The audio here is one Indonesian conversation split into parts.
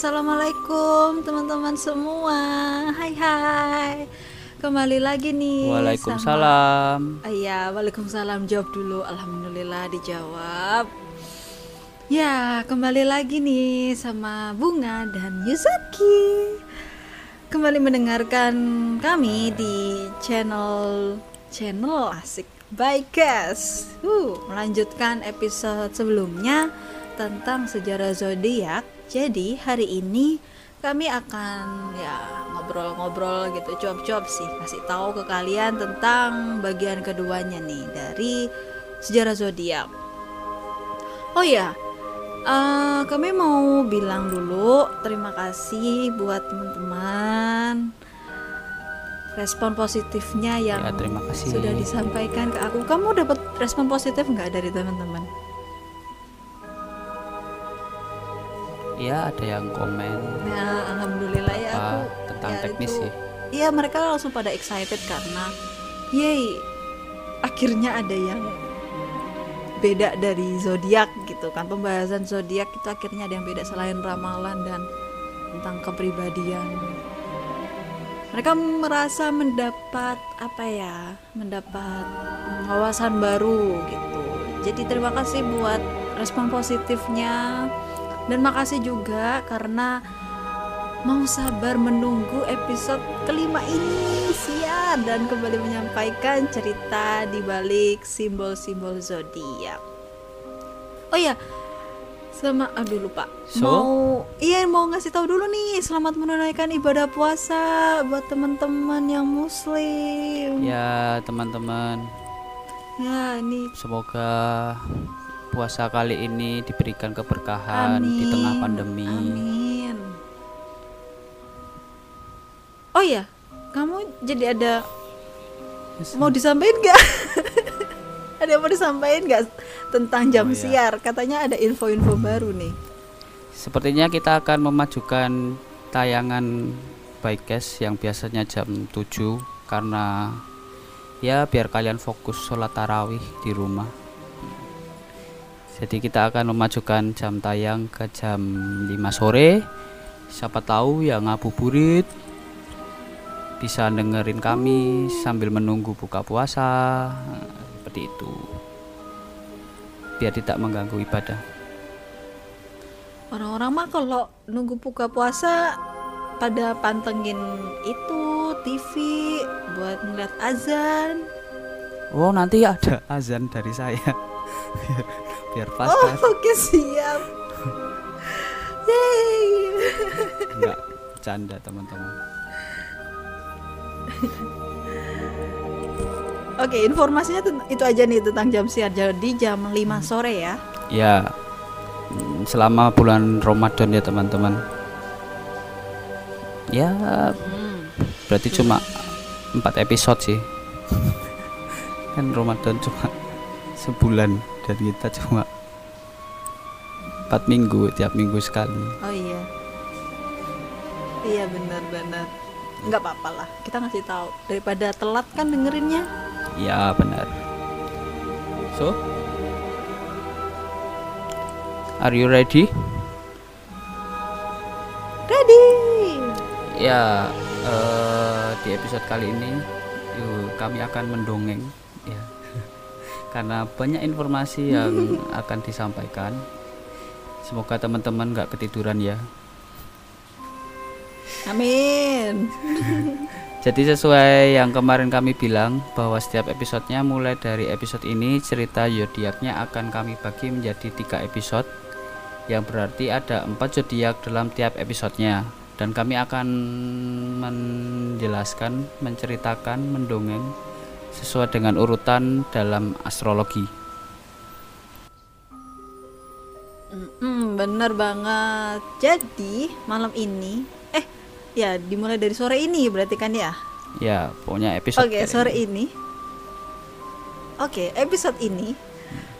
Assalamualaikum teman-teman semua. Hai hai. Kembali lagi nih. Waalaikumsalam. sama- Iya, waalaikumsalam. Jawab dulu. Alhamdulillah dijawab. Ya, kembali lagi nih sama Bunga dan Yuzaki. Kembali mendengarkan kami di channel channel asik Bikes. Uh, melanjutkan episode sebelumnya tentang sejarah zodiak. Jadi hari ini kami akan ya ngobrol-ngobrol gitu cuap-cuap sih kasih tahu ke kalian tentang bagian keduanya nih dari sejarah zodiak. Oh ya, eh, kami mau bilang dulu terima kasih buat teman-teman respon positifnya yang Ya, terima kasih. sudah disampaikan ke aku. Kamu dapat respon positif nggak dari teman-teman? Iya ada yang komen Ya, alhamdulillah ya aku tentang ya, teknis itu- sih. Iya, mereka langsung pada excited karena yay, akhirnya ada yang beda dari zodiak gitu kan. Pembahasan zodiak itu akhirnya ada yang beda selain ramalan dan tentang kepribadian. Mereka merasa mendapat apa ya? Mendapat wawasan baru gitu. Jadi terima kasih buat respon positifnya dan makasih juga karena mau sabar menunggu episode kelima ini Sia dan kembali menyampaikan cerita di balik simbol-simbol zodiak. Oh ya, sama aduh lupa. So? Mau iya mau ngasih tahu dulu nih selamat menunaikan ibadah puasa buat teman-teman yang muslim. Ya teman-teman Ya, ini semoga puasa kali ini diberikan keberkahan di Amin. tengah pandemi. Amin. Oh ya, kamu jadi ada mau disampaikan nggak? ada yang mau disampaikan nggak tentang jam Oh, iya. siar? Katanya ada info-info baru nih. Sepertinya kita akan memajukan tayangan Bikes yang biasanya jam 7 karena ya biar kalian fokus sholat tarawih di rumah. Jadi kita akan memajukan jam tayang ke jam 5 sore. Siapa tahu yang ngabuburit bisa dengerin kami sambil menunggu buka puasa. Seperti itu. Biar tidak mengganggu ibadah. Orang-orang mah kalau nunggu buka puasa pada pantengin itu TV buat ngeliat azan. Oh nanti ada azan dari saya biar, pas Oh, kan oke siap. Yeay. nggak bercanda teman-teman. Oke, informasinya ten- itu aja nih tentang jam siar. Jadi jam 5 sore ya. Ya mm, selama bulan Ramadan ya teman-teman. Ya berarti cuma empat episode sih. kan Ramadan cuma sebulan dan kita cuma empat minggu tiap minggu sekali. Oh iya. Iya benar-benar. Nggak apa-apa lah. Kita ngasih tahu daripada telat kan dengerinnya. Ya benar. So, are you ready? Ready. Ya, eh, di episode kali ini yuk, kami akan mendongeng, ya, karena banyak informasi yang akan disampaikan. Semoga teman-teman nggak ketiduran ya. Amin. Jadi sesuai yang kemarin kami bilang bahwa setiap episodenya mulai dari episode ini cerita zodiaknya akan kami bagi menjadi tiga episode yang berarti ada empat zodiak dalam tiap episodenya dan kami akan menjelaskan, menceritakan, mendongeng sesuai dengan urutan dalam astrologi. Mm, bener banget. Jadi malam ini, eh ya dimulai dari sore ini berarti kan ya? Ya, pokoknya episode Oke, kali sore ini. ini. Oke, episode ini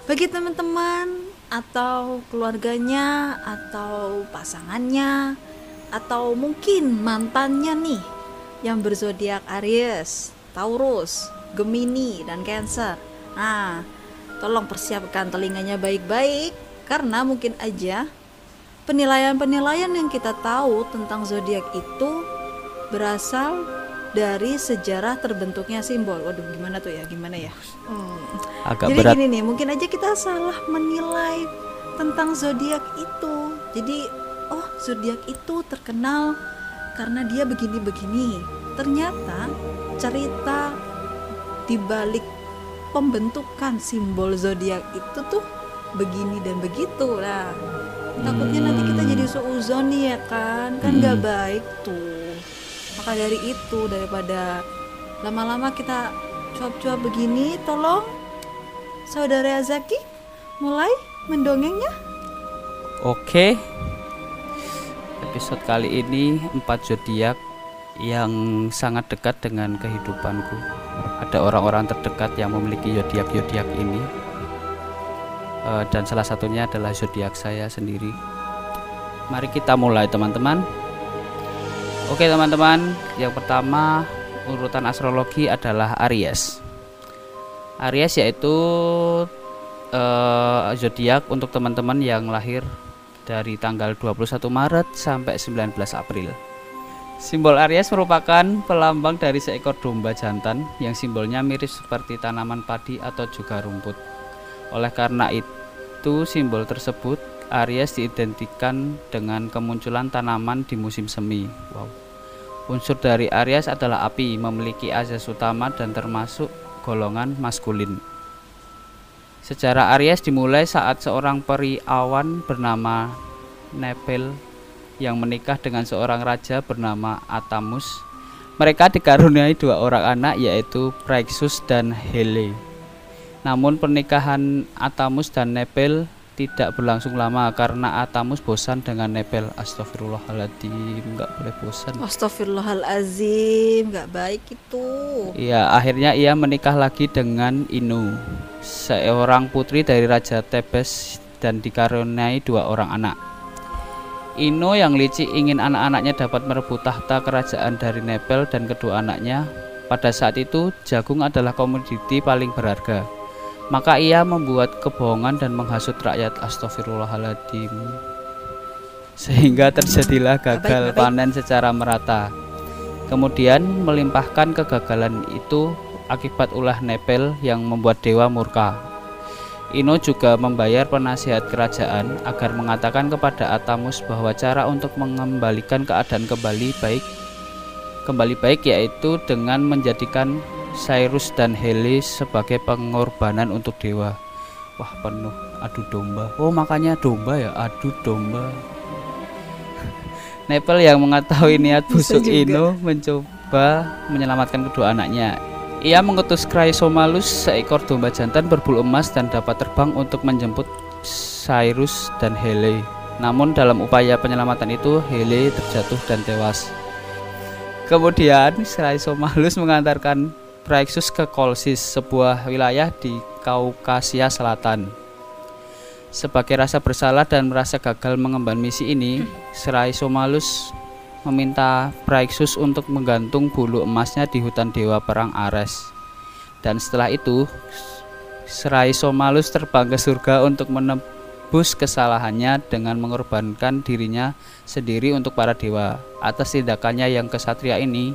bagi teman-teman atau keluarganya atau pasangannya atau mungkin mantannya nih yang berzodiak Aries, Taurus, Gemini dan Cancer. Nah, tolong persiapkan telinganya baik-baik karena mungkin aja penilaian-penilaian yang kita tahu tentang zodiak itu berasal dari sejarah terbentuknya simbol. Waduh, gimana tuh ya? Gimana ya? Hmm. Agak Jadi berat. gini nih, mungkin aja kita salah menilai tentang zodiak itu. Jadi, oh zodiak itu terkenal karena dia begini-begini. Ternyata cerita di balik pembentukan simbol zodiak itu tuh begini dan begitu lah. Takutnya nanti kita jadi suuzoni ya kan, kan nggak Hmm. baik tuh. Maka dari itu daripada lama-lama kita cuap-cuap begini, tolong saudara Zaki mulai mendongengnya. Oke. Episode kali ini empat zodiak yang sangat dekat dengan kehidupanku. Ada orang-orang terdekat yang memiliki zodiak-zodiak ini. Eh, dan salah satunya adalah zodiak saya sendiri. Mari kita mulai teman-teman. Oke teman-teman, yang pertama urutan astrologi adalah Aries. Aries yaitu eh, zodiak untuk teman-teman yang lahir dari tanggal 21 Maret sampai 19 April. Simbol Aries merupakan pelambang dari seekor domba jantan yang simbolnya mirip seperti tanaman padi atau juga rumput. Oleh karena itu, simbol tersebut Aries diidentikan dengan kemunculan tanaman di musim semi. Wow. Unsur dari Aries adalah api, memiliki azas utama dan termasuk golongan maskulin. Sejarah Aries dimulai saat seorang peri awan bernama Nepel yang menikah dengan seorang raja bernama Atamus. Mereka dikaruniai dua orang anak yaitu Praxus dan Hele. Namun pernikahan Atamus dan Nepel tidak berlangsung lama karena Atamus bosan dengan Nepel. Astagfirullahaladzim, nggak boleh bosan. Astagfirullahalazim, nggak baik itu. Iya, akhirnya ia menikah lagi dengan Inu, seorang putri dari Raja Tebes dan dikaruniai dua orang anak. Inu yang licik ingin anak-anaknya dapat merebut tahta kerajaan dari Nepel dan kedua anaknya. Pada saat itu, jagung adalah komoditi paling berharga. Maka ia membuat kebohongan dan menghasut rakyat. Astagfirullahaladzim. Sehingga terjadilah gagal panen secara merata. Kemudian melimpahkan kegagalan itu akibat ulah Nepel yang membuat dewa murka. Ino juga membayar penasihat kerajaan agar mengatakan kepada Atamus bahwa cara untuk mengembalikan keadaan kembali baik kembali baik yaitu dengan menjadikan Cyrus dan Hele sebagai pengorbanan untuk dewa. Wah penuh adu domba. Oh makanya domba ya adu domba. Nepel yang mengetahui niat busuk. Ino mencoba menyelamatkan kedua anaknya. Ia mengutus Chrysomalus seekor domba jantan berbulu emas dan dapat terbang untuk menjemput Cyrus dan Hele. Namun dalam upaya penyelamatan itu Hele terjatuh dan tewas. Kemudian Chrysomalus mengantarkan Praxus ke Kolsis, sebuah wilayah di Kaukasia Selatan. Sebagai rasa bersalah dan merasa gagal mengemban misi ini, Chrysomalus meminta Praxus untuk menggantung bulu emasnya di hutan dewa perang Ares. Dan setelah itu, Chrysomalus terbang ke surga untuk menebus kesalahannya dengan mengorbankan dirinya sendiri untuk para dewa. Atas tindakannya yang kesatria ini,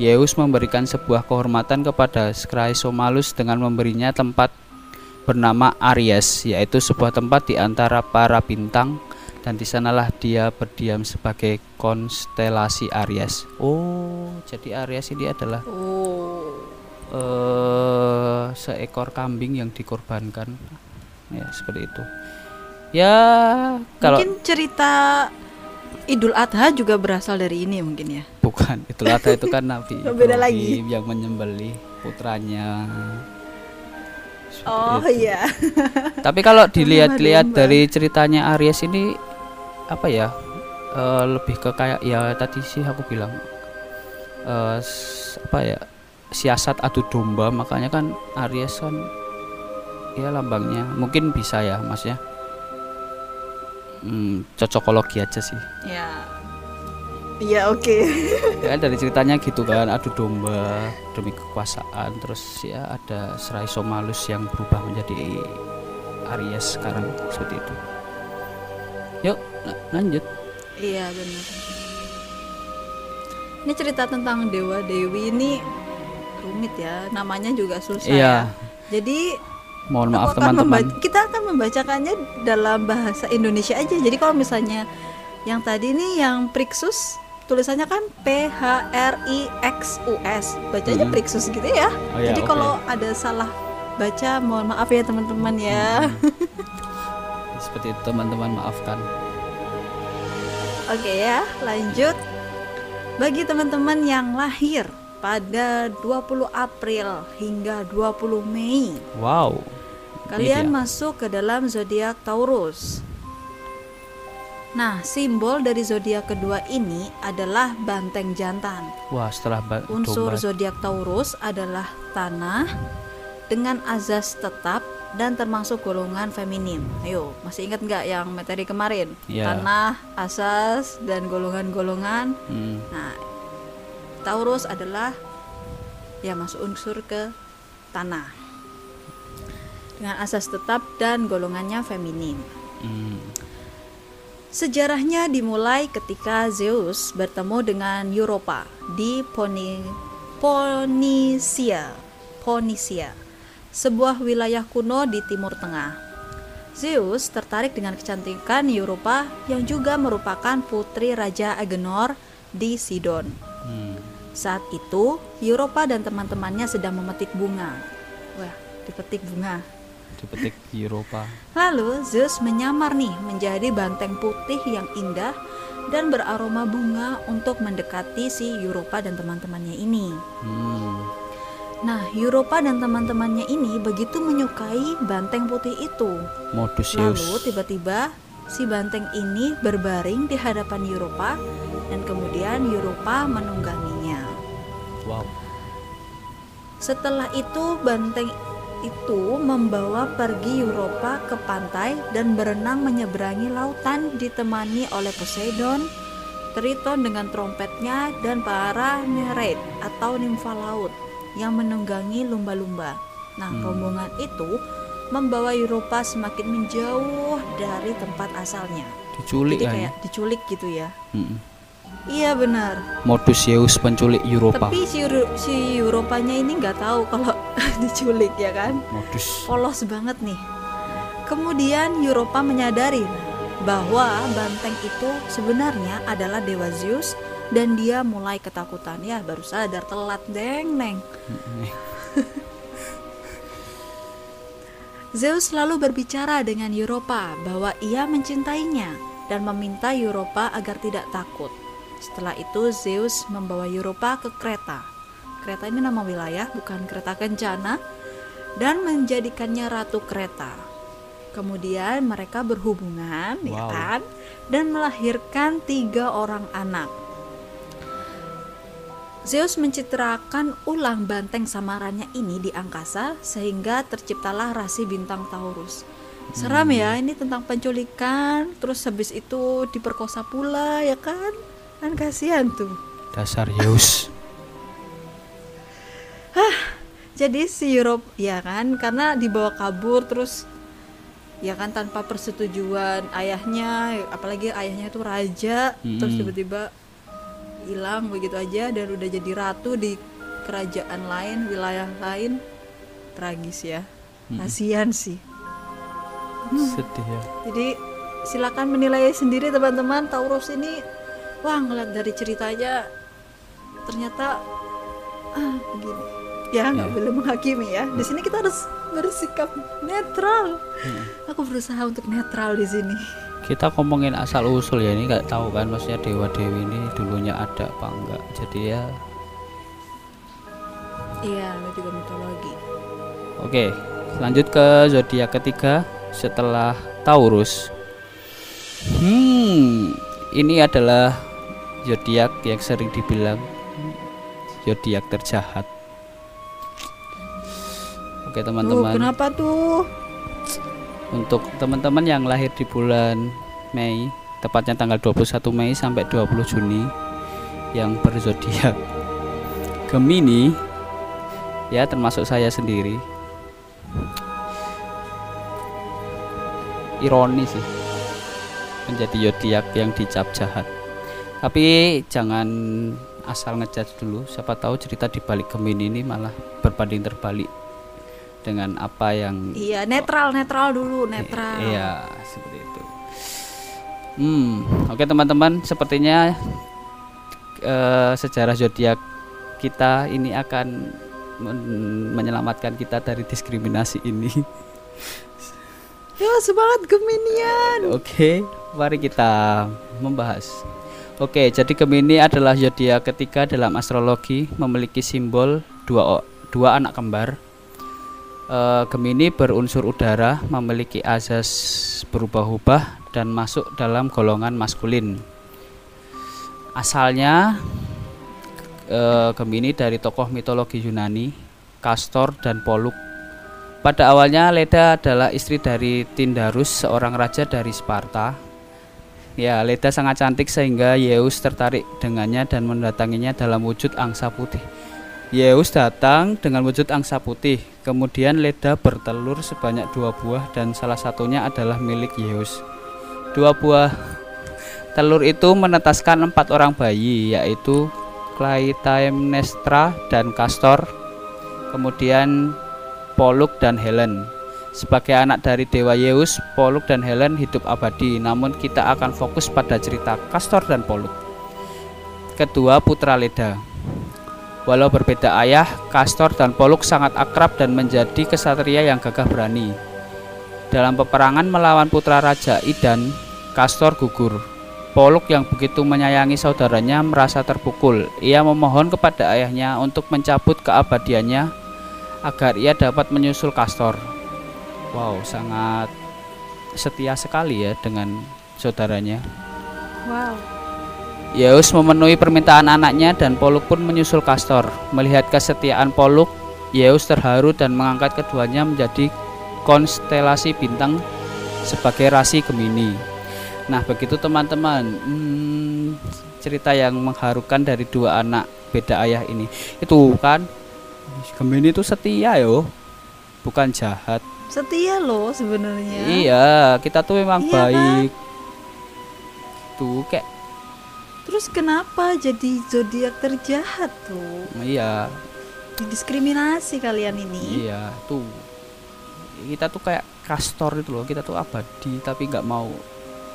Zeus memberikan sebuah kehormatan kepada Chrysomalus dengan memberinya tempat bernama Aries, yaitu sebuah tempat di antara para bintang dan di sanalah dia berdiam sebagai konstelasi Aries. Oh, jadi Aries ini adalah Oh, eh seekor kambing yang dikorbankan. Ya, seperti itu. Ya, kalau mungkin cerita Idul Adha juga berasal dari ini mungkin ya. bukan itu Lata itu kan Nabi Oh, beda lagi. Yang menyembelih putranya. Seperti Oh itu. iya. Tapi kalau dilihat-lihat dari ceritanya Aries ini apa ya? eh, lebih ke kayak ya tadi sih aku bilang eh, s- apa ya? siasat adu domba makanya kan Aries kan ya lambangnya mungkin bisa ya Mas ya. Hmm, cocokologi aja sih. Ya. Iya oke. Ya kan dari ceritanya gitu kan adu domba demi kekuasaan terus ya ada Serai Somalus yang berubah menjadi Aries sekarang seperti itu yuk la- lanjut Iya benar. Ini cerita tentang dewa dewi ini rumit ya, namanya juga susah Iya. ya. Jadi mohon maaf teman-teman kita akan membacakannya dalam bahasa Indonesia aja. Jadi kalau misalnya yang tadi nih yang Prixus tulisannya kan P H R I X U S, bacanya Hmm. Prixus gitu ya. Oh ya, Jadi oke. kalau ada salah baca mohon maaf ya teman-teman ya. seperti itu teman-teman maafkan Oke ya, lanjut. Bagi teman-teman yang lahir pada 20 April hingga 20 Mei, wow kalian dia. masuk ke dalam zodiak Taurus. Nah, simbol dari zodiak kedua ini adalah banteng jantan. wah setelah ba- Unsur zodiak Taurus adalah tanah dengan azas tetap dan termasuk golongan feminim. Ayo, masih ingat nggak yang materi kemarin? Iya. Tanah, asas, dan golongan-golongan. Hmm, Nah, Taurus adalah ya masuk unsur ke tanah dengan asas tetap dan golongannya feminim. hmm. Sejarahnya dimulai ketika Zeus bertemu dengan Europa di Poni, Ponisia, Ponisia, sebuah wilayah kuno di Timur Tengah. Zeus tertarik dengan kecantikan Europa yang juga merupakan putri Raja Agenor di Sidon. Hmm. Saat itu, Europa dan teman-temannya sedang memetik bunga. Wah, dipetik bunga. dipetik di Eropa Lalu Zeus menyamar nih menjadi banteng putih yang indah dan beraroma bunga untuk mendekati si Europa dan teman-temannya ini. hmm. Nah, Europa dan teman-temannya ini begitu menyukai banteng putih itu. modus Lalu tiba-tiba si banteng ini berbaring di hadapan Europa dan kemudian Europa menungganginya. wow Setelah itu banteng itu membawa pergi Europa ke pantai dan berenang menyeberangi lautan ditemani oleh Poseidon, Triton dengan trompetnya dan para Nereid atau nimfa laut yang menunggangi lumba-lumba. Nah, Hmm. rombongan itu membawa Europa semakin menjauh dari tempat asalnya. diculik Jadi kan kayak diculik gitu ya. Hmm. Iya benar. modus Zeus penculik Eropa Tapi si Euro- si Europanya ini nggak tahu kalau diculik ya kan. modus Polos banget nih. Kemudian Europa menyadari bahwa banteng itu sebenarnya adalah dewa Zeus dan dia mulai ketakutan ya baru sadar telat deng neng. Zeus lalu berbicara dengan Europa bahwa ia mencintainya dan meminta Europa agar tidak takut. Setelah itu Zeus membawa Europa ke Kreta. Kreta ini nama wilayah bukan kereta kencana dan menjadikannya ratu Kreta. Kemudian mereka berhubungan, ya Wow. kan, dan melahirkan tiga orang anak. Zeus mencitrakan ulang banteng samarannya ini di angkasa sehingga terciptalah rasi bintang Taurus. Seram ya, ini tentang penculikan, terus habis itu diperkosa pula ya kan? Kan kasihan tuh. dasar Zeus Jadi si Europe ya kan karena dibawa kabur terus ya kan tanpa persetujuan ayahnya apalagi ayahnya itu raja terus Mm-mm. tiba-tiba hilang begitu aja dan udah jadi ratu di kerajaan lain wilayah lain. Tragis ya. Kasihan sih. Sedih ya. Jadi silakan menilai sendiri teman-teman. Taurus ini wah ngeliat dari ceritanya ternyata ah begini. Ya nggak Ya. boleh menghakimi ya. Di sini kita harus bersikap netral. Hmm. aku berusaha untuk netral di sini kita ngomongin asal usul ya ini nggak tahu kan maksudnya dewa dewi ini dulunya ada apa enggak jadi ya iya itu juga mitologi. Oke lanjut ke zodiak ketiga setelah Taurus. Hmm ini adalah zodiak yang sering dibilang zodiak terjahat. Oke teman-teman. kenapa tuh untuk teman-teman yang lahir di bulan Mei tepatnya tanggal 21 Mei sampai 20 Juni yang berzodiak Gemini ya termasuk saya sendiri ironi sih menjadi zodiak yang dicap jahat. Tapi jangan asal ngejudge dulu. Siapa tahu cerita di balik Gemini ini malah berbanding terbalik dengan apa yang Iya, netral, netral dulu, netral. Iya, seperti itu. Hmm, oke teman-teman, sepertinya eh, sejarah zodiak kita ini akan men- menyelamatkan kita dari diskriminasi ini. Ya, semangat Geminian. Oke, mari kita membahas. Oke, jadi Gemini adalah zodiak ketiga dalam astrologi, memiliki simbol dua o- dua anak kembar. Eh, Gemini berunsur udara, memiliki azas berubah-ubah dan masuk dalam golongan maskulin. Asalnya eh, Gemini dari tokoh mitologi Yunani, Castor dan Pollux. Pada awalnya Leda adalah istri dari Tindarus, seorang raja dari Sparta. Ya, Leda sangat cantik sehingga Zeus tertarik dengannya dan mendatanginya dalam wujud angsa putih. Zeus datang dengan wujud angsa putih. Kemudian Leda bertelur sebanyak dua buah dan salah satunya adalah milik Zeus. Dua buah telur itu menetaskan empat orang bayi, yaitu Clytemnestra dan Castor. Kemudian Pollux dan Helen. Sebagai anak dari dewa Zeus, Pollux dan Helen hidup abadi, namun kita akan fokus pada cerita Castor dan Pollux. Kedua putra Leda. Walau berbeda ayah, Castor dan Pollux sangat akrab dan menjadi kesatria yang gagah berani. Dalam peperangan melawan putra raja Idan, Castor gugur. Pollux yang begitu menyayangi saudaranya merasa terpukul. Ia memohon kepada ayahnya untuk mencabut keabadiannya agar ia dapat menyusul Castor. Wow, sangat setia sekali ya dengan saudaranya. Wow. Zeus memenuhi permintaan anaknya dan Pollux pun menyusul Castor. Melihat kesetiaan Pollux, Zeus terharu dan mengangkat keduanya menjadi konstelasi bintang sebagai rasi Gemini. Nah, begitu teman-teman, hmm, cerita yang mengharukan dari dua anak beda ayah ini. Itu kan Gemini itu setia yo, bukan jahat. Setia loh sebenarnya. Iya, kita tuh memang Iya, kan? baik. Tuh kayak Terus kenapa jadi zodiak terjahat tuh? iya, Didiskriminasi kalian ini. Iya, tuh. Kita tuh kayak kastor itu loh. Kita tuh abadi tapi nggak mau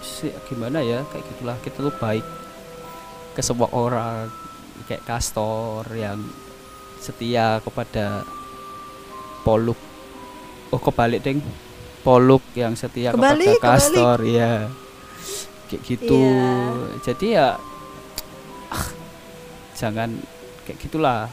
si, gimana ya? Kayak gitulah. Kita tuh baik ke semua orang. Kayak kastor yang setia kepada Poluk. Oh, kebalik, Deng. Poluk yang setia Kebalik, kepada kastor, iya. Kayak gitu. Iya. Jadi ya jangan kayak gitulah.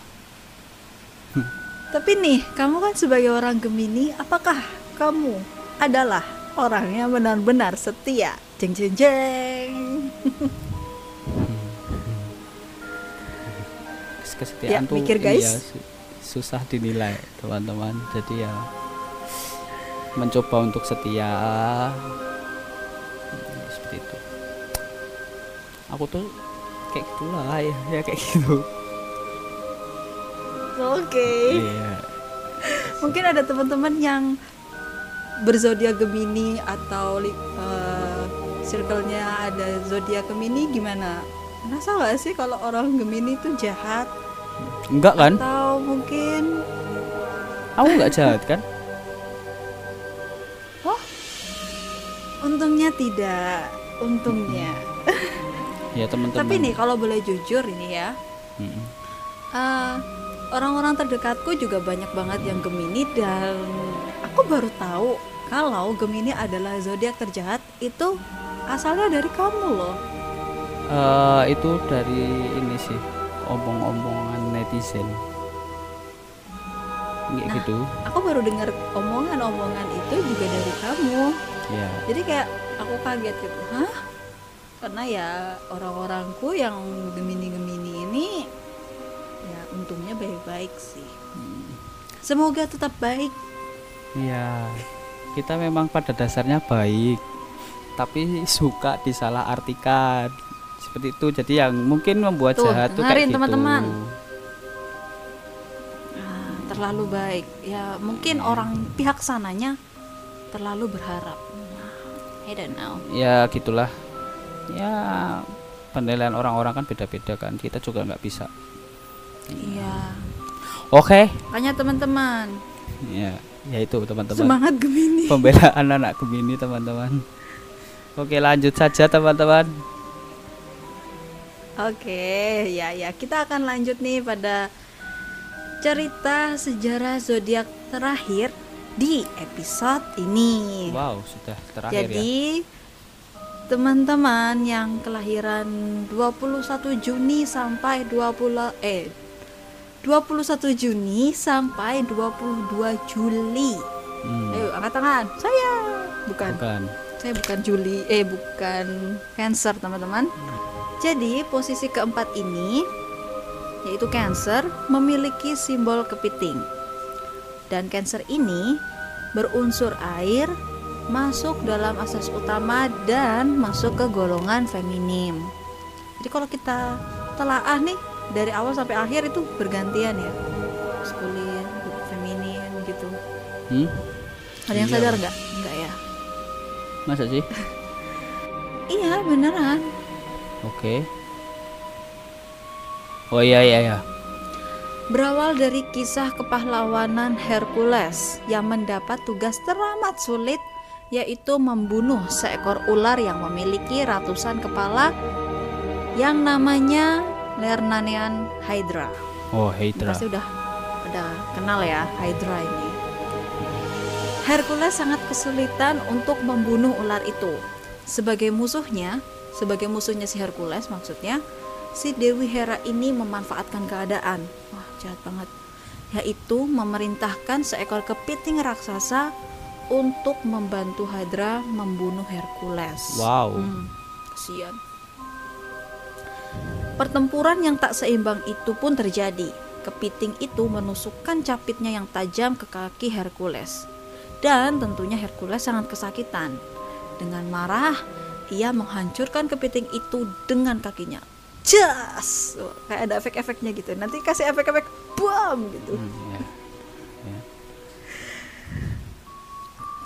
Tapi nih, kamu kan sebagai orang Gemini, apakah kamu adalah orang yang benar-benar setia? Jeng jeng jeng. kesetiaan Ya, tuh mikir, guys. iya, su- susah dinilai teman-teman jadi ya mencoba untuk setia seperti itu aku tuh kayak gitulah ya, ya kayak gitu Oke. iya Mungkin ada teman-teman yang berzodiak Gemini atau eh, circle-nya ada zodiak Gemini gimana? Merasa gak sih kalau orang Gemini itu jahat? enggak kan Atau mungkin aku nggak jahat kan untungnya tidak, untungnya. Ya teman-teman Tapi nih kalau boleh jujur ini ya, Mm-mm. eh, orang-orang terdekatku juga banyak banget yang Gemini dan aku baru tahu kalau Gemini adalah zodiak terjahat itu asalnya dari kamu loh. Eh, itu dari ini sih omong-omongan netizen Kayak Nah. gitu Aku baru dengar omongan-omongan itu juga dari kamu. ya Jadi kayak aku kaget gitu, hah? Karena ya orang-orangku yang Gemini-Gemini ini ya untungnya baik-baik sih. Semoga tetap baik. Iya, kita memang pada dasarnya baik, tapi suka disalahartikan seperti itu. Jadi yang mungkin membuat Tuh, jahat tuh kayak gitu. teman-teman. Ah, terlalu baik. Ya mungkin orang pihak sananya terlalu berharap. Nah, I don't know. Ya gitulah. Ya penilaian orang-orang kan beda-beda kan. Kita juga nggak bisa. Iya. oke. Makanya teman-teman, ya ya itu teman-teman. Semangat Gemini. pembelaan anak Gemini teman-teman. Oke lanjut saja teman-teman. Oke, ya ya. Kita akan lanjut nih pada cerita sejarah zodiak terakhir di episode ini. wow sudah terakhir ya. Jadi teman-teman yang kelahiran 21 Juni sampai 20 eh 21 Juni sampai 22 Juli. Hmm, Ayo angkat tangan. Saya bukan. bukan Saya bukan Juli, eh bukan Cancer, teman-teman. Jadi, posisi keempat ini yaitu Cancer memiliki simbol kepiting. Dan Cancer ini berunsur air, masuk dalam asas utama dan masuk ke golongan feminim. Jadi kalau kita telaah nih dari awal sampai akhir itu bergantian ya. Maskulin, feminin gitu. hmm? Ada yang Iya. sadar nggak? Nggak ya? masa sih Iya, beneran. oke oh iya iya ya Berawal dari kisah kepahlawanan Hercules yang mendapat tugas teramat sulit yaitu membunuh seekor ular yang memiliki ratusan kepala yang namanya Lernanean Hydra. oh Hydra Pasti udah udah kenal ya Hydra ini. Hercules sangat kesulitan untuk membunuh ular itu. Sebagai musuhnya, sebagai musuhnya si Hercules maksudnya, si Dewi Hera ini memanfaatkan keadaan. Wah, jahat banget. Yaitu memerintahkan seekor kepiting raksasa untuk membantu Hydra membunuh Hercules. wow Hmm, kasihan. Pertempuran yang tak seimbang itu pun terjadi. Kepiting itu menusukkan capitnya yang tajam ke kaki Hercules. Dan tentunya Hercules sangat kesakitan. Dengan marah, ia menghancurkan kepiting itu dengan kakinya. Jas! Kayak ada efek-efeknya gitu. Nanti kasih efek-efek bom gitu. Hmm, ya.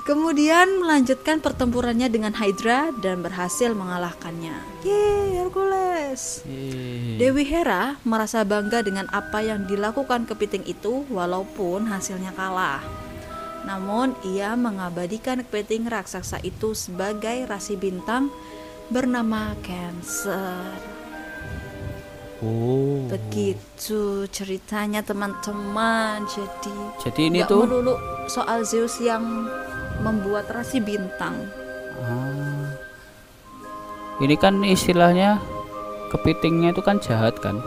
Kemudian melanjutkan pertempurannya dengan Hydra dan berhasil mengalahkannya. Yeay, Hercules! Yeay. Dewi Hera merasa bangga dengan apa yang dilakukan kepiting itu walaupun hasilnya kalah. Namun ia mengabadikan kepiting raksasa itu sebagai rasi bintang bernama Cancer. oh Begitu ceritanya teman-teman. Jadi jadi ini tuh melulu soal Zeus yang membuat rasi bintang. Ah. Ini kan istilahnya kepitingnya itu kan jahat kan,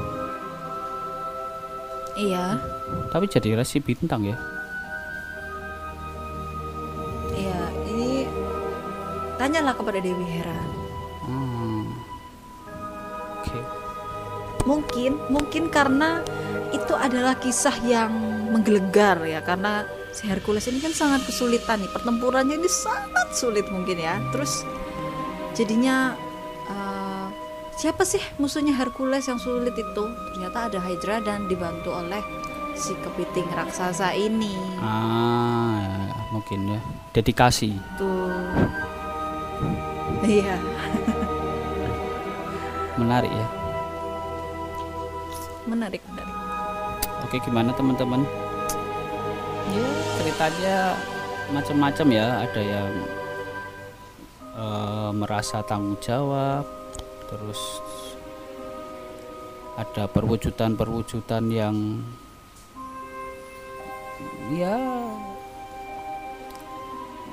Iya, tapi jadi rasi bintang ya. iya. Ini tanyalah kepada Dewi Hera. Hmm. Oke. Mungkin, mungkin karena itu adalah kisah yang menggelegar ya karena si Hercules ini kan sangat kesulitan nih pertempurannya ini sangat sulit mungkin ya terus jadinya eh, siapa sih musuhnya Hercules yang sulit itu ternyata ada Hydra dan dibantu oleh si kepiting raksasa ini Ah, mungkin ya. Dedikasi. tuh iya Menarik ya. menarik menarik Oke, gimana teman-teman? Ya, ceritanya macam-macam ya. Ada yang eh, merasa tanggung jawab, terus ada perwujudan-perwujudan yang ya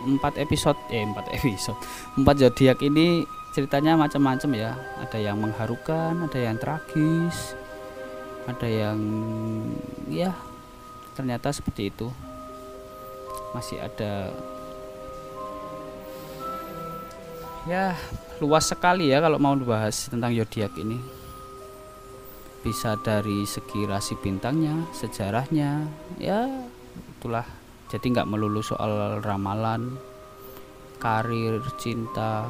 empat episode eh empat episode empat zodiak ini ceritanya macam-macam ya ada yang mengharukan ada yang tragis ada yang ya ternyata seperti itu masih ada ya luas sekali ya kalau mau dibahas tentang zodiak ini. Bisa dari segi rasi bintangnya sejarahnya ya itulah. Jadi nggak melulu soal ramalan karir cinta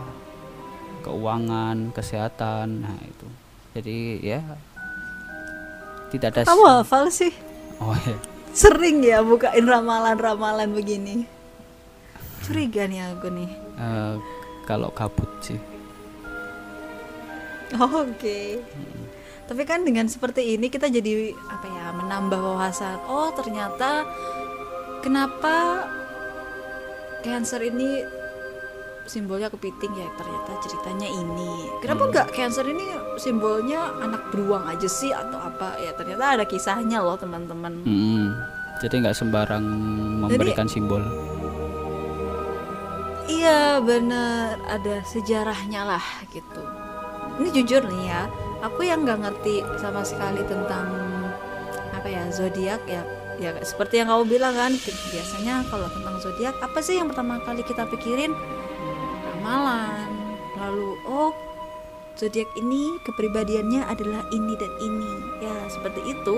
keuangan kesehatan nah itu. Jadi ya tidak ada kamu hafal sih. Oh ya sering ya bukain ramalan-ramalan begini curiga nih aku nih Eh, kalau kabut sih Oh, Oke. Tapi kan dengan seperti ini kita jadi apa ya menambah wawasan. Oh ternyata kenapa Cancer ini simbolnya kepiting ya ternyata ceritanya ini. Kenapa enggak Cancer ini simbolnya anak beruang aja sih atau apa ya ternyata ada kisahnya loh teman-teman. Mm-mm. Jadi nggak sembarang memberikan simbol. Iya bener ada sejarahnya lah gitu. Ini jujur nih ya, aku yang nggak ngerti sama sekali tentang apa ya zodiak ya ya seperti yang kamu bilang kan biasanya kalau tentang zodiak apa sih yang pertama kali kita pikirin ramalan lalu oh zodiak ini kepribadiannya adalah ini dan ini ya seperti itu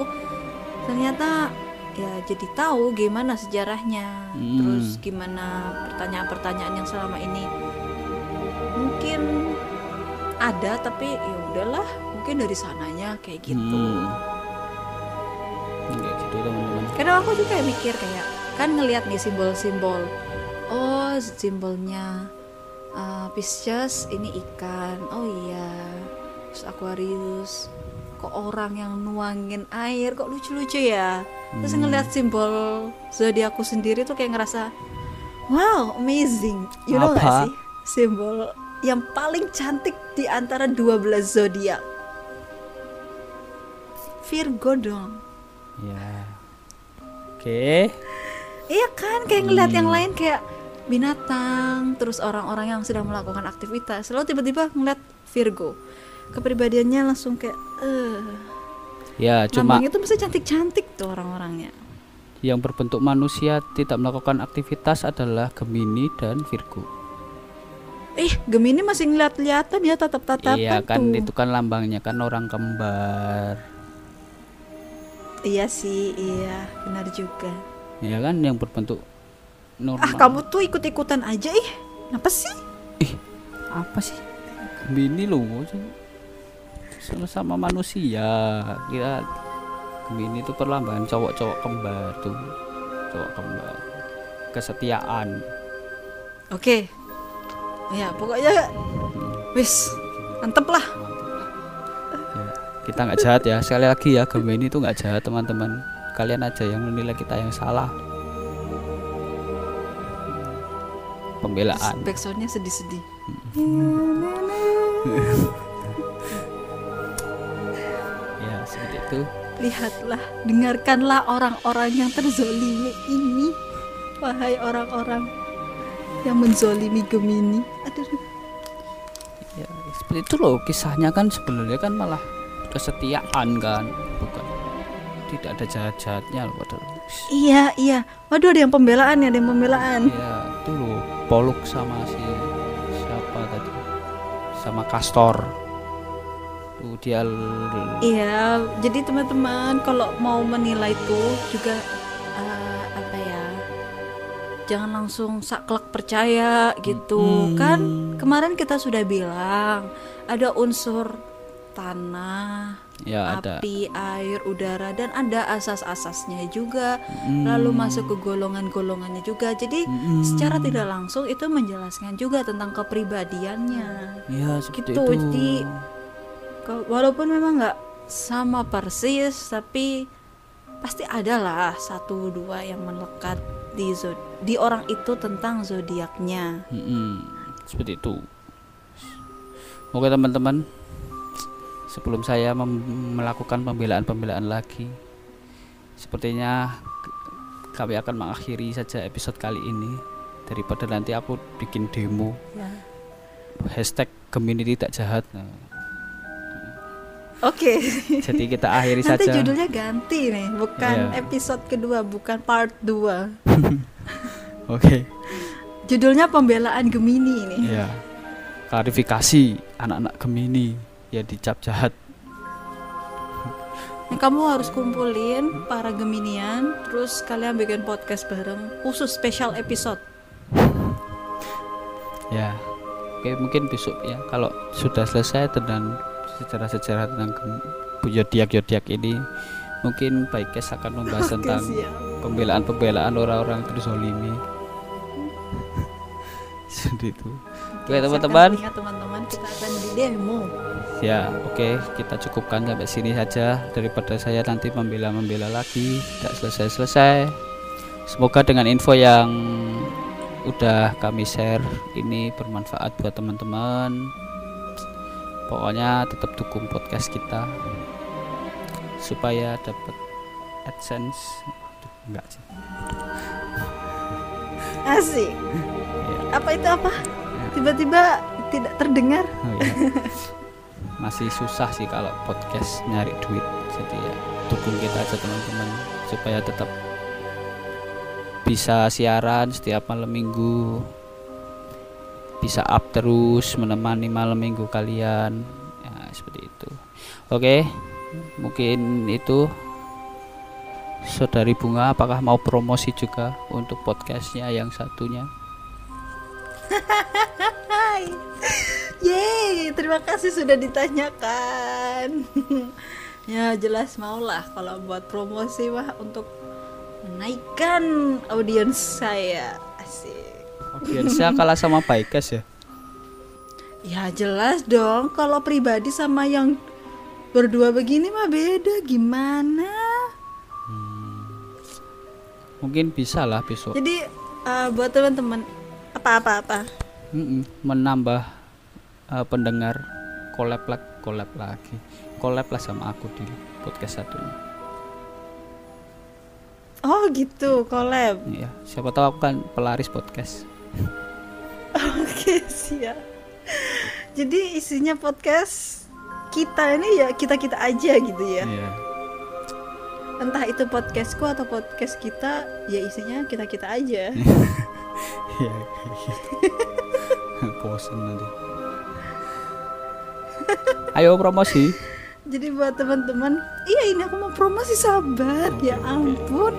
ternyata ya jadi tahu gimana sejarahnya Hmm. terus gimana pertanyaan-pertanyaan yang selama ini mungkin ada tapi ya udahlah mungkin dari sananya kayak gitu Hmm. Kayak gitu teman-teman. kadang aku juga mikir kayak kan ngelihat nih simbol-simbol oh simbolnya uh, Pisces ini ikan oh iya terus Aquarius kok orang yang nuangin air kok lucu-lucu ya terus Hmm. ngelihat simbol zodiakku sendiri tuh kayak ngerasa wow amazing you know Apa? gak sih simbol yang paling cantik di antara 12 zodiak Virgo dong Ya. Oke. Iya kan, kayak ngeliat yang Hmm. lain kayak binatang, terus orang-orang yang sedang melakukan aktivitas, lalu tiba-tiba ngeliat Virgo, kepribadiannya langsung kayak, eh, Ya, cuma tuh mesti cantik-cantik tuh orang-orangnya. yang berbentuk manusia tidak melakukan aktivitas adalah Gemini dan Virgo. Ih, Gemini masih ngeliat-lihatan ya tatap-tatapan Iya kan tuh. itu kan lambangnya kan orang kembar. Iya sih, iya, benar juga. Ya kan yang berbentuk normal. Ah, kamu tuh ikut-ikutan aja ih. Apa sih? Ih, apa sih? Gemini loh. Sama manusia. Kira Gemini itu perlambangan cowok-cowok kembar tuh. Cowok kembar. Kesetiaan. Oke. Ya, pokoknya wis, mantep lah. Ya, kita nggak jahat ya. Sekali lagi ya, Gemini itu nggak jahat teman-teman. Kalian aja yang menilai kita yang salah. Pembelaan. Backsoundnya sedih-sedih. Ya, seperti itu. Lihatlah, dengarkanlah orang-orang yang terzolimi ini. Wahai orang-orang yang menzolimi Gemini. Aduh, ya seperti itu loh kisahnya kan sebenarnya kan malah kesetiaan kan bukan tidak ada jahat jahatnya loh padahal iya, iya. Waduh, ada yang pembelaan ya, ada yang pembelaan. ya itu poluk sama si siapa tadi sama kastor tuh dia Iya, jadi teman-teman kalau mau menilai tuh juga eh, apa ya? Jangan langsung saklek percaya gitu. Mm. Kan kemarin kita sudah bilang ada unsur tanah, ya ada api, air, udara dan ada asas-asasnya juga. Mm. Lalu masuk ke golongan-golongannya juga. Jadi Mm-mm. secara tidak langsung itu menjelaskan juga tentang kepribadiannya. ya seperti gitu, itu jadi- Walaupun memang nggak sama persis, tapi pasti ada lah satu dua yang melekat di zod- di orang itu tentang zodiaknya. Mm-mm. seperti itu oke teman-teman sebelum saya melakukan pembelaan-pembelaan lagi sepertinya kami akan mengakhiri saja episode kali ini daripada nanti aku bikin demo Ya. hashtag Gemini tidak jahat Nah, Oke. jadi kita akhiri Nanti saja judulnya ganti nih, bukan Iya. episode kedua, bukan part 2. oke Judulnya pembelaan Gemini ini. ya klarifikasi anak-anak Gemini ya dicap jahat Yang kamu harus kumpulin para Geminian, terus kalian bikin podcast bareng, khusus special episode. ya oke mungkin besok ya kalau sudah selesai tentang sejarah-sejarah tentang gem- zodiak zodiak ini mungkin Baikes akan membahas Oke, tentang pembelaan-pembelaan orang-orang terzolimi seperti itu Oke, teman-teman. teman-teman kita akan di demo. Ya, oke, kita cukupkan sampai sini saja daripada saya nanti membela-membela lagi, tidak selesai-selesai. Semoga dengan info yang udah kami share ini bermanfaat buat teman-teman. Pokoknya tetap dukung podcast kita supaya dapat AdSense. Aduh, enggak sih. Asik. Ya. Apa itu apa? Tiba-tiba tidak terdengar. Oh, iya. Masih susah sih kalau podcast nyari duit. Jadi ya dukung kita aja teman-teman supaya tetap bisa siaran setiap malam minggu. Bisa up terus menemani malam minggu kalian. Ya, seperti itu. Oke. Mungkin itu Saudari Bunga apakah mau promosi juga untuk podcastnya yang satunya? Yeay, terima kasih sudah ditanyakan. ya jelas maulah kalau buat promosi mah untuk menaikkan audiens saya. Asik. Audiensnya kalah sama Baikas ya? Ya jelas dong kalau pribadi sama yang berdua begini mah beda gimana? Mungkin bisa lah besok. Jadi eh, buat teman-teman apa-apa-apa Mm-mm, menambah uh, pendengar collab lagi collab lagi collab lah sama aku di podcast satunya Oh gitu, collab. Iya, siapa tahu aku kan pelaris podcast Oke, siap. Jadi isinya podcast kita ini ya kita-kita aja gitu ya. iya Entah itu podcastku atau podcast kita, ya isinya kita-kita aja. iya bosan nanti ayo promosi Jadi buat teman-teman, iya ini aku mau promosi Oke, ya ampun.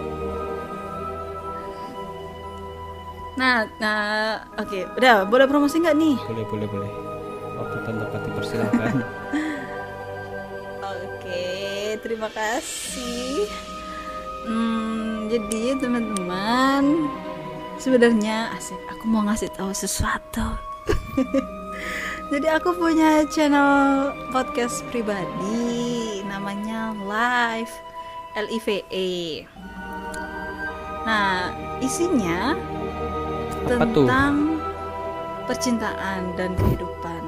Nah, nah, oke, udah boleh promosi nggak nih? boleh boleh boleh waktu dan tempat dipersilakan Oke, terima kasih. Hmm, jadi teman-teman, sebenarnya asik. Aku mau ngasih tahu sesuatu. jadi aku punya channel podcast pribadi, namanya Live L I V E. Nah, isinya Apa tuh? tentang percintaan dan kehidupan.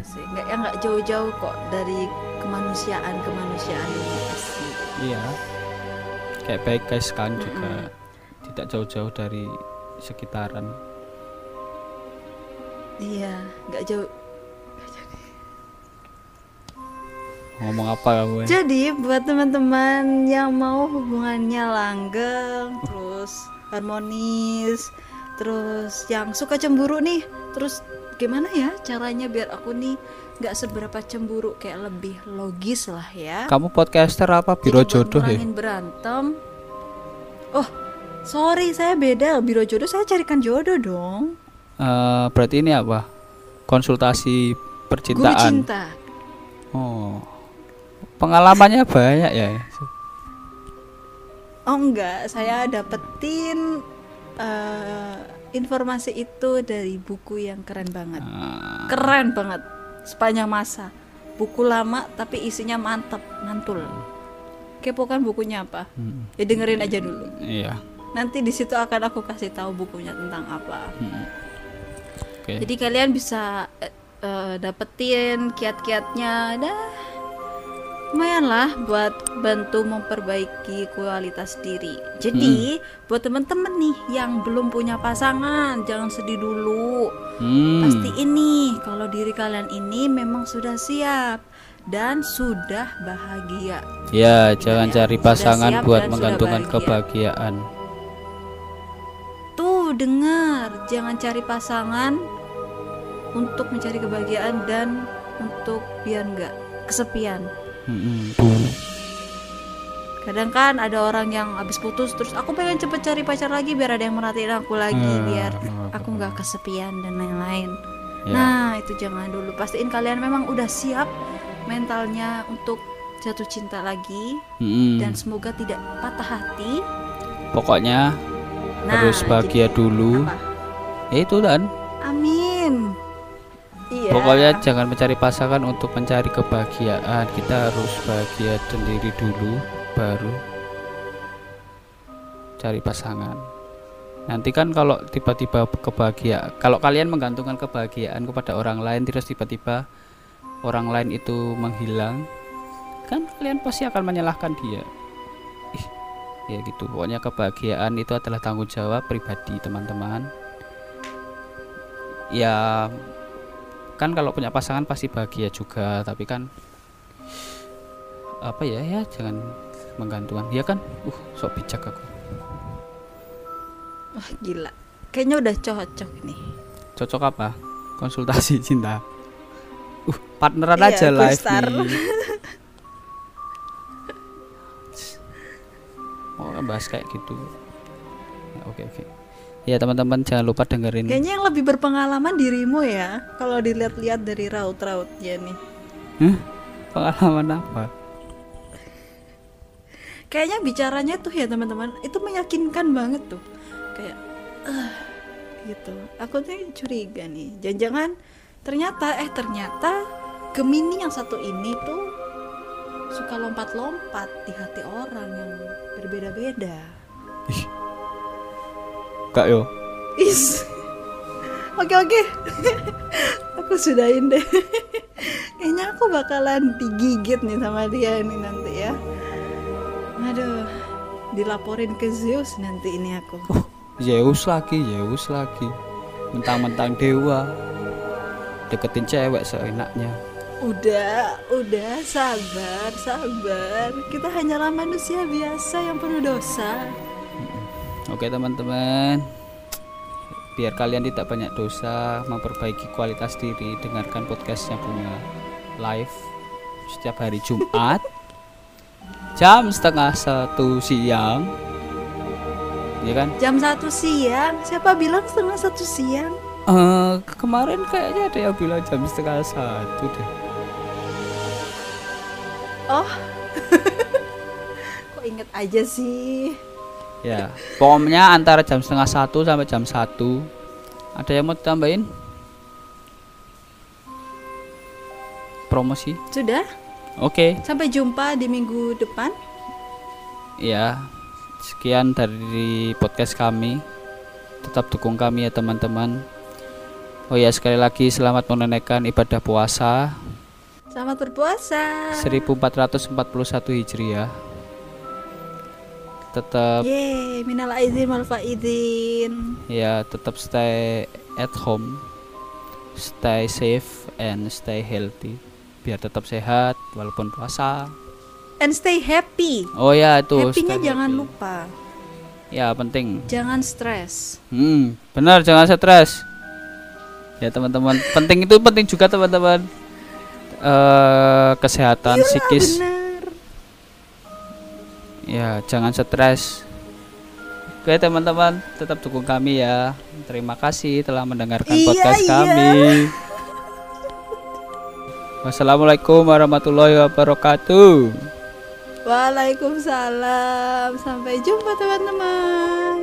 Asik. Nggak ya nggak jauh-jauh kok dari kemanusiaan kemanusiaan ini asik. iya kayak baik guys kan juga tidak jauh-jauh dari sekitaran Iya, nggak jauh. Ngomong apa kamu ya? Jadi buat teman-teman yang mau hubungannya langgeng, terus harmonis, terus yang suka cemburu nih, terus gimana ya caranya biar aku nih nggak seberapa cemburu kayak lebih logis lah ya. kamu podcaster apa biro Jadi jodoh ya berantem. Oh, sorry saya beda. Biro jodoh saya carikan jodoh dong. Eh, berarti ini apa konsultasi Guru percintaan cinta. oh pengalamannya banyak ya Oh enggak, saya dapetin eh, informasi itu dari buku yang keren banget. Ah, Keren banget sepanjang masa. Buku lama tapi isinya mantap, mantul. Kepo kan bukunya apa? mm, Ya dengerin aja dulu. iya Nanti di situ akan aku kasih tahu bukunya tentang apa. mm. oke Jadi kalian bisa eh, dapetin kiat-kiatnya dah lumayan lah buat bantu memperbaiki kualitas diri. Jadi buat temen-temen nih yang belum punya pasangan jangan sedih dulu. Hmm, Pasti ini kalau diri kalian ini memang sudah siap dan sudah bahagia. ya jangan ya, cari pasangan buat menggantungkan bahagia. kebahagiaan Tuh dengar, jangan cari pasangan untuk mencari kebahagiaan dan untuk biar nggak kesepian. Kadang kan ada orang yang habis putus terus aku pengen cepet cari pacar lagi biar ada yang merhatiin aku lagi Hmm, biar hmm, aku nggak kesepian dan lain-lain. Ya. Nah itu jangan dulu pastiin kalian memang udah siap mentalnya untuk jatuh cinta lagi Mm-mm. dan semoga tidak patah hati. pokoknya Nah, harus bahagia dulu apa? ya itu kan Amin. Iya. Pokoknya jangan mencari pasangan untuk mencari kebahagiaan. Kita harus bahagia sendiri dulu, baru cari pasangan. Nanti kan kalau tiba-tiba kebahagiaan, kalau kalian menggantungkan kebahagiaan kepada orang lain, terus tiba-tiba orang lain itu menghilang, kan kalian pasti akan menyalahkan dia. Ih, ya gitu. Pokoknya kebahagiaan itu adalah tanggung jawab pribadi teman-teman. Ya kan kalau punya pasangan pasti bahagia juga tapi kan apa ya ya jangan menggantungkan ya kan? Uh sok bijak aku. Wah, gila. Kayaknya udah cocok nih. cocok apa? Konsultasi cinta. Uh partneran Iya, aja live nih. Mau bahas kayak gitu? Ya, oke oke ya teman-teman jangan lupa dengerin Kayaknya yang lebih berpengalaman dirimu ya. Kalau dilihat-lihat dari raut-rautnya nih. Hah? pengalaman apa Kayaknya bicaranya tuh ya teman-teman, itu meyakinkan banget tuh. Kayak eh gitu. Aku tuh curiga nih. Jangan-jangan ternyata eh ternyata Gemini yang satu ini tuh suka lompat-lompat di hati orang yang berbeda-beda. Kak yo Is. Oke oke. aku sudahin deh. Kayaknya aku bakalan digigit nih sama dia nih nanti ya. Aduh, dilaporin ke Zeus nanti ini aku. Zeus lagi, Zeus lagi. Mentang-mentang dewa. Deketin cewek seenaknya. Udah, udah sabar, sabar. Kita hanyalah manusia biasa yang penuh dosa. Oke, teman-teman. Biar kalian tidak banyak dosa, memperbaiki kualitas diri, dengarkan podcastnya Bunga live setiap hari Jumat jam setengah satu siang. Ya kan? Jam satu siang, siapa bilang setengah satu siang? Eh, kemarin kayaknya ada yang bilang jam setengah satu deh. Oh, kok inget aja sih? Ya, pokoknya antara jam setengah satu sampai jam satu. Ada yang mau tambahin? Promosi? Sudah, Oke, sampai jumpa di minggu depan. ya. Sekian dari podcast kami. Tetap dukung kami ya teman-teman. Oh ya, sekali lagi selamat menunaikan ibadah puasa Selamat berpuasa. 1441 Hijriah. Tetap Yeay, minal aizin wal faizin. ya tetap stay at home stay safe and stay healthy biar tetap sehat walaupun puasa And stay happy. oh ya itu Happy-nya jangan happy. lupa. ya penting Jangan stres. hmm benar jangan stres ya teman-teman penting itu penting juga teman-teman eh kesehatan Iyalah, psikis benar. Ya jangan stres Oke teman-teman tetap dukung kami ya Terima kasih telah mendengarkan Iya, podcast iya. kami Wassalamualaikum warahmatullahi wabarakatuh Waalaikumsalam. Sampai jumpa teman-teman.